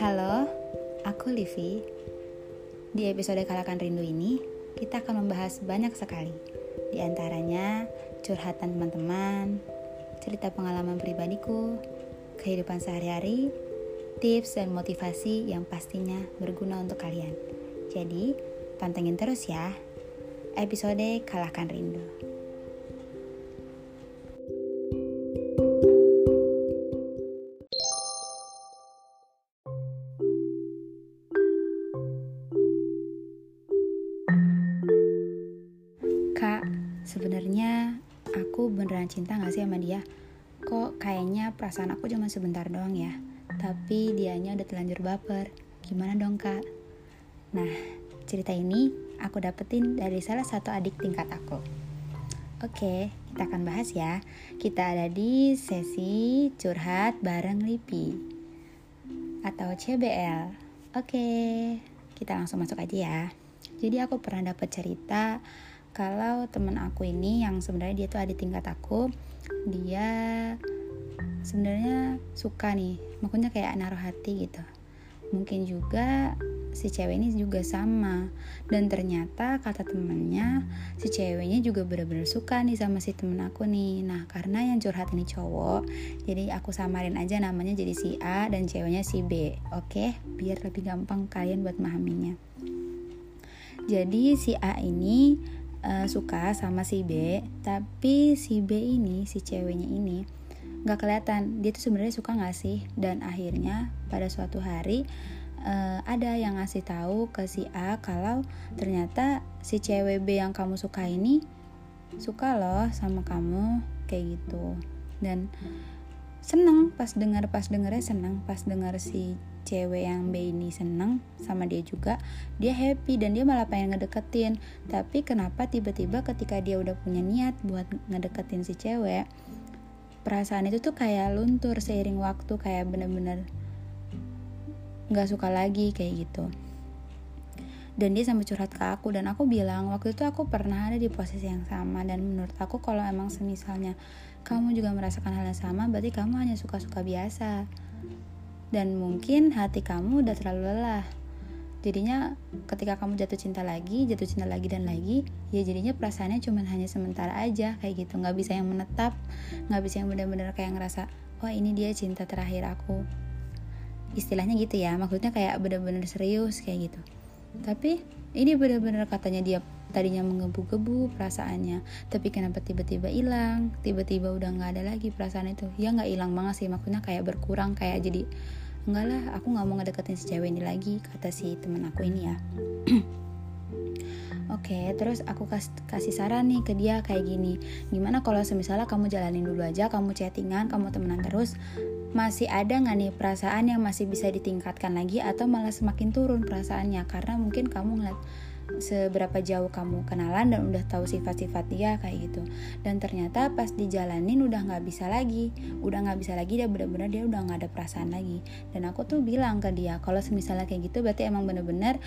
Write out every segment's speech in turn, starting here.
Halo, aku Livi. Di episode Kalakan Rindu ini, kita akan membahas banyak sekali. Di antaranya, curhatan teman-teman, cerita pengalaman pribadiku, kehidupan sehari-hari, tips dan motivasi yang pastinya berguna untuk kalian. Jadi, pantengin terus ya. Episode Kalahkan Rindu. Beneran cinta gak sih sama dia? Kok kayaknya perasaan aku cuma sebentar doang ya? Tapi dianya udah telanjur baper. Gimana dong kak? Nah, cerita ini aku dapetin dari salah satu adik tingkat aku. Oke, kita akan bahas ya. Kita ada di sesi curhat bareng Lipi atau CBL. Oke, kita langsung masuk aja ya. Jadi aku pernah dapet cerita kalau temen aku ini yang sebenarnya dia tuh ada tingkat aku dia sebenarnya suka nih makanya kayak naruh hati gitu. Mungkin juga si cewek ini juga sama. Dan ternyata kata temennya si ceweknya juga bener-bener suka nih sama si temen aku nih. Nah karena yang curhat ini cowok jadi aku samarin aja namanya jadi si A dan ceweknya si B oke? Biar lebih gampang kalian buat memahaminya. Jadi si A ini uh, suka sama si B tapi si B ini si ceweknya ini nggak kelihatan. Dia tuh sebenarnya suka nggak sih? Dan akhirnya pada suatu hari uh, ada yang ngasih tahu ke si A kalau ternyata si cewek B yang kamu suka ini suka loh sama kamu kayak gitu. Dan seneng pas dengar pas dengarnya seneng pas dengar si cewek yang B ini seneng sama dia juga dia happy dan dia malah pengen ngedeketin. Tapi kenapa tiba-tiba ketika dia udah punya niat buat ngedeketin si cewek perasaan itu tuh kayak luntur seiring waktu kayak bener-bener nggak suka lagi kayak gitu. Dan dia sampai curhat ke aku dan aku bilang waktu itu aku pernah ada di posisi yang sama dan menurut aku kalau emang semisalnya kamu juga merasakan hal yang sama berarti kamu hanya suka-suka biasa dan mungkin hati kamu udah terlalu lelah. Jadinya ketika kamu jatuh cinta lagi jatuh cinta lagi dan lagi ya jadinya perasaannya cuma hanya sementara aja kayak gitu. Nggak bisa yang menetap nggak bisa yang benar-benar kayak ngerasa wah ini dia cinta terakhir aku. Istilahnya gitu ya maksudnya kayak benar-benar serius kayak gitu. Tapi ini benar-benar katanya dia tadinya menggebu-gebu perasaannya tapi kenapa tiba-tiba hilang? Tiba-tiba udah nggak ada lagi perasaan itu. Ya nggak hilang banget sih maksudnya kayak berkurang kayak jadi enggak lah aku nggak mau ngedeketin si cewek ini lagi kata si temen aku ini ya. Oke, okay, terus aku kas kasih saran nih ke dia kayak gini. Gimana kalau semisalnya kamu jalanin dulu aja, kamu chattingan, kamu temenan terus, masih ada nggak nih perasaan yang masih bisa ditingkatkan lagi atau malah semakin turun perasaannya? Karena mungkin kamu ngeliat seberapa jauh kamu kenalan dan udah tahu sifat-sifat dia kayak gitu. Dan ternyata pas dijalanin udah nggak bisa lagi. Udah nggak bisa lagi dia bener-bener dia udah nggak ada perasaan lagi. Dan aku tuh bilang ke dia kalau misalnya kayak gitu berarti emang bener-bener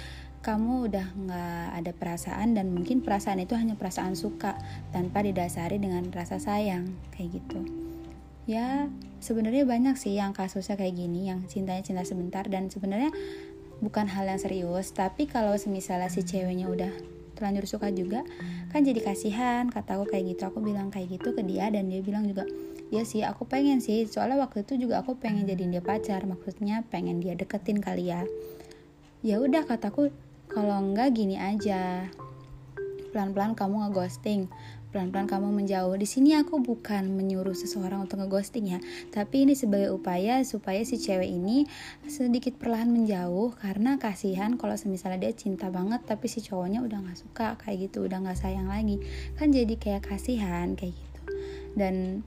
kamu udah nggak ada perasaan dan mungkin perasaan itu hanya perasaan suka tanpa didasari dengan rasa sayang kayak gitu. Ya sebenarnya banyak sih yang kasusnya kayak gini yang cintanya cinta sebentar dan sebenarnya bukan hal yang serius tapi kalau misalnya si ceweknya udah terlanjur suka juga kan jadi kasihan kata aku kayak gitu. Aku bilang kayak gitu ke dia dan dia bilang juga ya sih aku pengen sih. Soalnya waktu itu juga aku pengen jadiin dia pacar maksudnya pengen dia deketin kali ya. Ya udah kataku kalau enggak gini aja. Pelan-pelan kamu ngeghosting pelan-pelan kamu menjauh. Di sini aku bukan menyuruh seseorang untuk ngeghosting ya, tapi ini sebagai upaya supaya si cewek ini sedikit perlahan menjauh karena kasihan kalau misalnya dia cinta banget tapi si cowoknya udah nggak suka kayak gitu, udah nggak sayang lagi, kan jadi kayak kasihan kayak gitu. Dan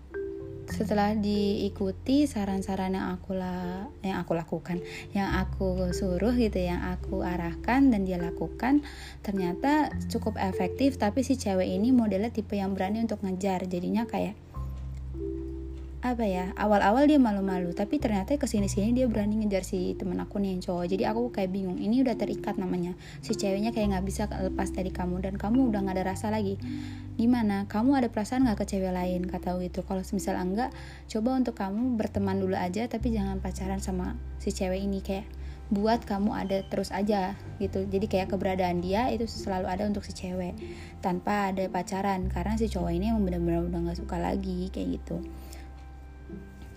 setelah diikuti saran-saran yang aku la yang aku lakukan yang aku suruh gitu yang aku arahkan dan dia lakukan ternyata cukup efektif. Tapi si cewek ini modelnya tipe yang berani untuk ngejar. Jadinya kayak apa ya awal-awal dia malu-malu tapi ternyata ke sini-sini dia berani ngejar si temen aku nih yang cowok. Jadi aku kayak bingung ini udah terikat namanya. Si ceweknya kayak nggak bisa lepas dari kamu dan kamu udah nggak ada rasa lagi. Gimana? Kamu ada perasaan nggak ke cewek lain? Kata gitu. Kalau misal enggak coba untuk kamu berteman dulu aja tapi jangan pacaran sama si cewek ini. Kayak buat kamu ada terus aja gitu. Jadi kayak keberadaan dia itu selalu ada untuk si cewek tanpa ada pacaran. Karena si cowok ini emang benar-benar udah nggak suka lagi kayak gitu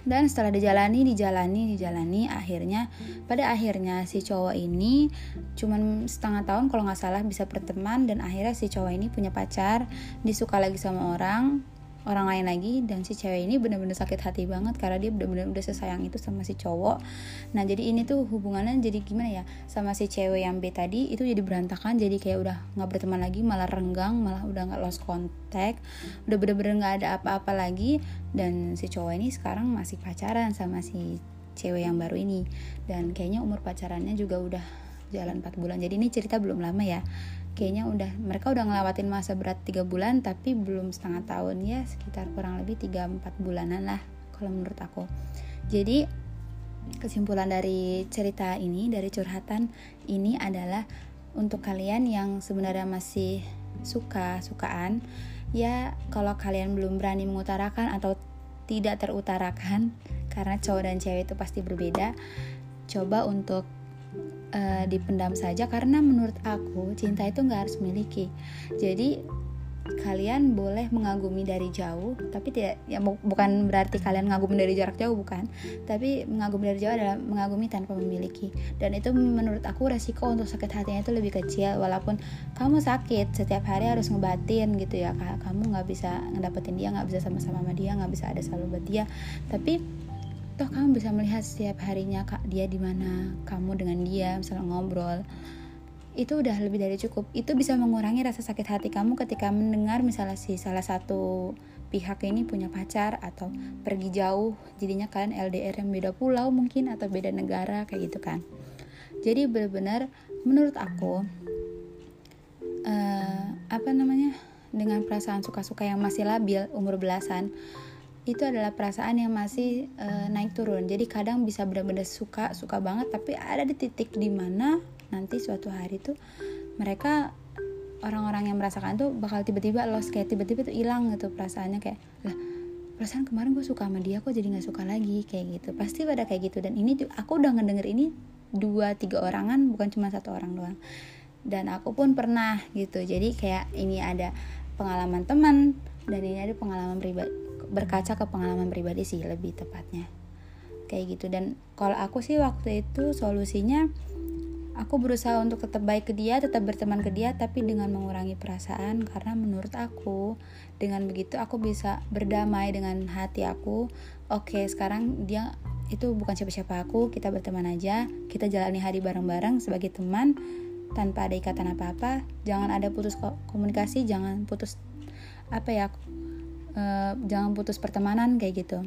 dan setelah dijalani dijalani dijalani akhirnya pada akhirnya si cowok ini cuman setengah tahun kalau nggak salah bisa berteman dan akhirnya si cowok ini punya pacar disuka lagi sama orang orang lain lagi dan si cewek ini bener-bener sakit hati banget karena dia bener-bener udah sesayang itu sama si cowok. Nah jadi ini tuh hubungannya jadi gimana ya? Sama si cewek yang B tadi itu jadi berantakan jadi kayak udah nggak berteman lagi malah renggang malah udah nggak lost contact udah bener-bener nggak ada apa-apa lagi. Dan si cowok ini sekarang masih pacaran sama si cewek yang baru ini. Dan kayaknya umur pacarannya juga udah jalan 4 bulan. Jadi ini cerita belum lama ya kayaknya udah mereka udah ngelewatin masa berat tiga bulan tapi belum setengah tahun. Ya sekitar kurang lebih 3-4 bulanan lah kalau menurut aku. Jadi kesimpulan dari cerita ini dari curhatan ini adalah untuk kalian yang sebenarnya masih suka sukaan ya kalau kalian belum berani mengutarakan atau tidak terutarakan karena cowok dan cewek itu pasti berbeda coba untuk uh, dipendam saja karena menurut aku cinta itu nggak harus memiliki jadi kalian boleh mengagumi dari jauh tapi tidak ya bukan berarti kalian mengagumi dari jarak jauh bukan. Tapi mengagumi dari jauh adalah mengagumi tanpa memiliki. Dan itu menurut aku resiko untuk sakit hatinya itu lebih kecil walaupun kamu sakit setiap hari harus ngebatin gitu ya kamu nggak bisa ngedapetin dia nggak bisa sama-sama sama dia nggak bisa ada selalu buat dia. Tapi toh kamu bisa melihat setiap harinya kak dia di mana kamu dengan dia misalnya ngobrol. Itu udah lebih dari cukup. Itu bisa mengurangi rasa sakit hati kamu ketika mendengar misalnya si salah satu pihak ini punya pacar atau pergi jauh. Jadinya kalian LDR yang beda pulau mungkin atau beda negara kayak gitu kan. Jadi benar-benar menurut aku uh, apa namanya dengan perasaan suka-suka yang masih labil umur belasan itu adalah perasaan yang masih uh, naik turun. Jadi kadang bisa benar-benar suka suka banget tapi ada di titik di mana nanti suatu hari tuh mereka orang-orang yang merasakan tuh bakal tiba-tiba lost kayak tiba-tiba tuh hilang gitu perasaannya kayak lah perasaan kemarin gue suka sama dia kok jadi nggak suka lagi? Kayak gitu. Pasti pada kayak gitu. Dan ini aku udah ngedenger ini dua tiga orangan bukan cuma satu orang doang. Dan aku pun pernah gitu. Jadi kayak ini ada pengalaman teman dan ini ada pengalaman pribadi berkaca ke pengalaman pribadi sih lebih tepatnya. Kayak gitu dan kalau aku sih waktu itu solusinya aku berusaha untuk tetap baik ke dia tetap berteman ke dia tapi dengan mengurangi perasaan karena menurut aku dengan begitu aku bisa berdamai dengan hati aku oke sekarang dia itu bukan siapa-siapa aku kita berteman aja kita jalani hari bareng-bareng sebagai teman tanpa ada ikatan apa-apa jangan ada putus komunikasi jangan putus apa ya uh, jangan putus pertemanan kayak gitu.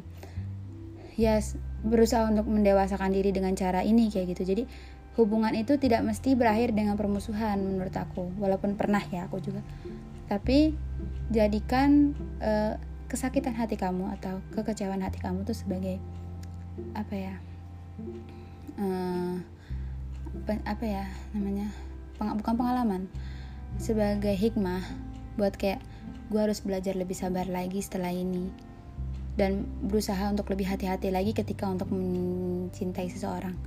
Ya yes, berusaha untuk mendewasakan diri dengan cara ini kayak gitu. Jadi hubungan itu tidak mesti berakhir dengan permusuhan menurut aku walaupun pernah ya aku juga. Tapi jadikan uh, kesakitan hati kamu atau kekecewaan hati kamu tuh sebagai apa ya uh, apa ya namanya peng, bukan pengalaman sebagai hikmah buat kayak gue harus belajar lebih sabar lagi setelah ini. Dan berusaha untuk lebih hati-hati lagi ketika untuk mencintai seseorang.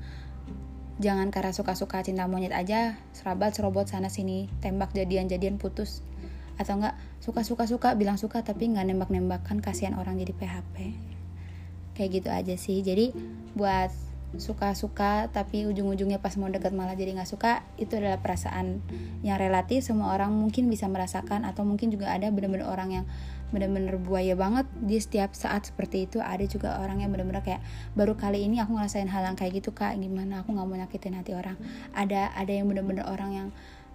Jangan karena suka-suka cinta monyet aja serabat serobot sana sini tembak jadian-jadian putus. Atau enggak suka-suka suka bilang suka tapi nggak nembak-nembak kan kasihan orang jadi PHP kayak gitu aja sih. Jadi buat suka-suka tapi ujung-ujungnya pas mau deket malah jadi nggak suka itu adalah perasaan yang relatif. Semua orang mungkin bisa merasakan atau mungkin juga ada bener-bener orang yang bener-bener buaya banget. Di setiap saat seperti itu ada juga orang yang bener-bener kayak baru kali ini aku ngerasain hal yang kayak gitu kak. Gimana? Aku nggak mau nyakitin hati orang. Ada ada yang bener-bener orang yang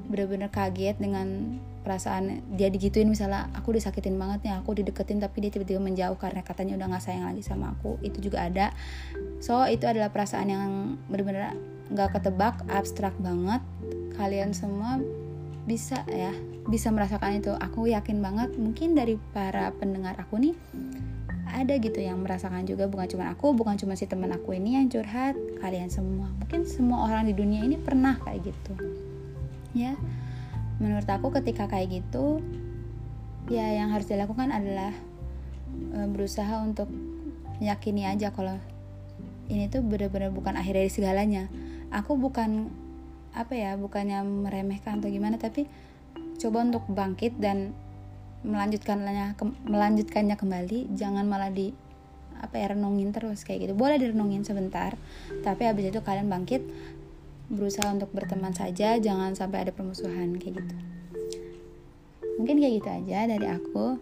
bener-bener kaget dengan perasaan dia digituin. Misalnya aku disakitin banget nih aku dideketin tapi dia tiba-tiba menjauh karena katanya udah nggak sayang lagi sama aku. Itu juga ada. So itu adalah perasaan yang bener-bener nggak ketebak abstrak banget. Kalian semua bisa ya bisa merasakan itu. Aku yakin banget mungkin dari para pendengar aku nih ada gitu yang merasakan juga. Bukan cuma aku bukan cuma si teman aku ini yang curhat. Kalian semua mungkin semua orang di dunia ini pernah kayak gitu ya. Menurut aku ketika kayak gitu ya yang harus dilakukan adalah e, berusaha untuk meyakini aja kalau ini tuh benar-benar bukan akhir dari segalanya. Aku bukan apa ya bukannya meremehkan atau gimana tapi coba untuk bangkit dan melanjutkannya melanjutkannya kembali. Jangan malah di apa ya renungin terus kayak gitu. Boleh direnungin sebentar tapi habis itu kalian bangkit berusaha untuk berteman saja jangan sampai ada permusuhan kayak gitu. Mungkin kayak gitu aja dari aku.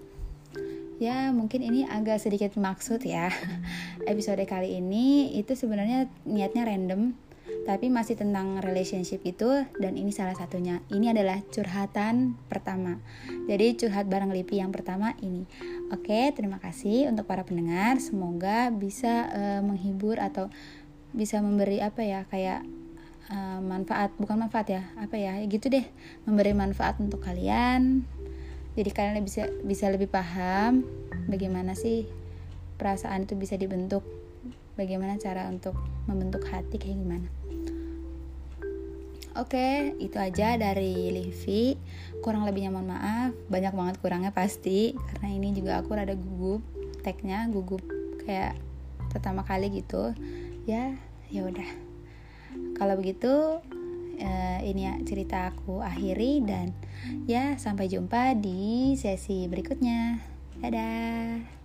Ya mungkin ini agak sedikit maksud ya. Episode kali ini itu sebenarnya niatnya random tapi masih tentang relationship itu dan ini salah satunya. Ini adalah curhatan pertama. Jadi curhat bareng Lipi yang pertama ini. Oke terima kasih untuk para pendengar. Semoga bisa uh, menghibur atau bisa memberi apa ya kayak uh, manfaat bukan manfaat ya apa ya gitu deh memberi manfaat untuk kalian jadi kalian bisa bisa lebih paham bagaimana sih perasaan itu bisa dibentuk bagaimana cara untuk membentuk hati kayak gimana Oke, itu aja dari Livi. Kurang lebihnya mohon maaf, banyak banget kurangnya pasti karena ini juga aku rada gugup tagnya, gugup kayak pertama kali gitu. Ya, ya udah. Kalau begitu uh, ini ya cerita aku akhiri dan ya sampai jumpa di sesi berikutnya. Dadah.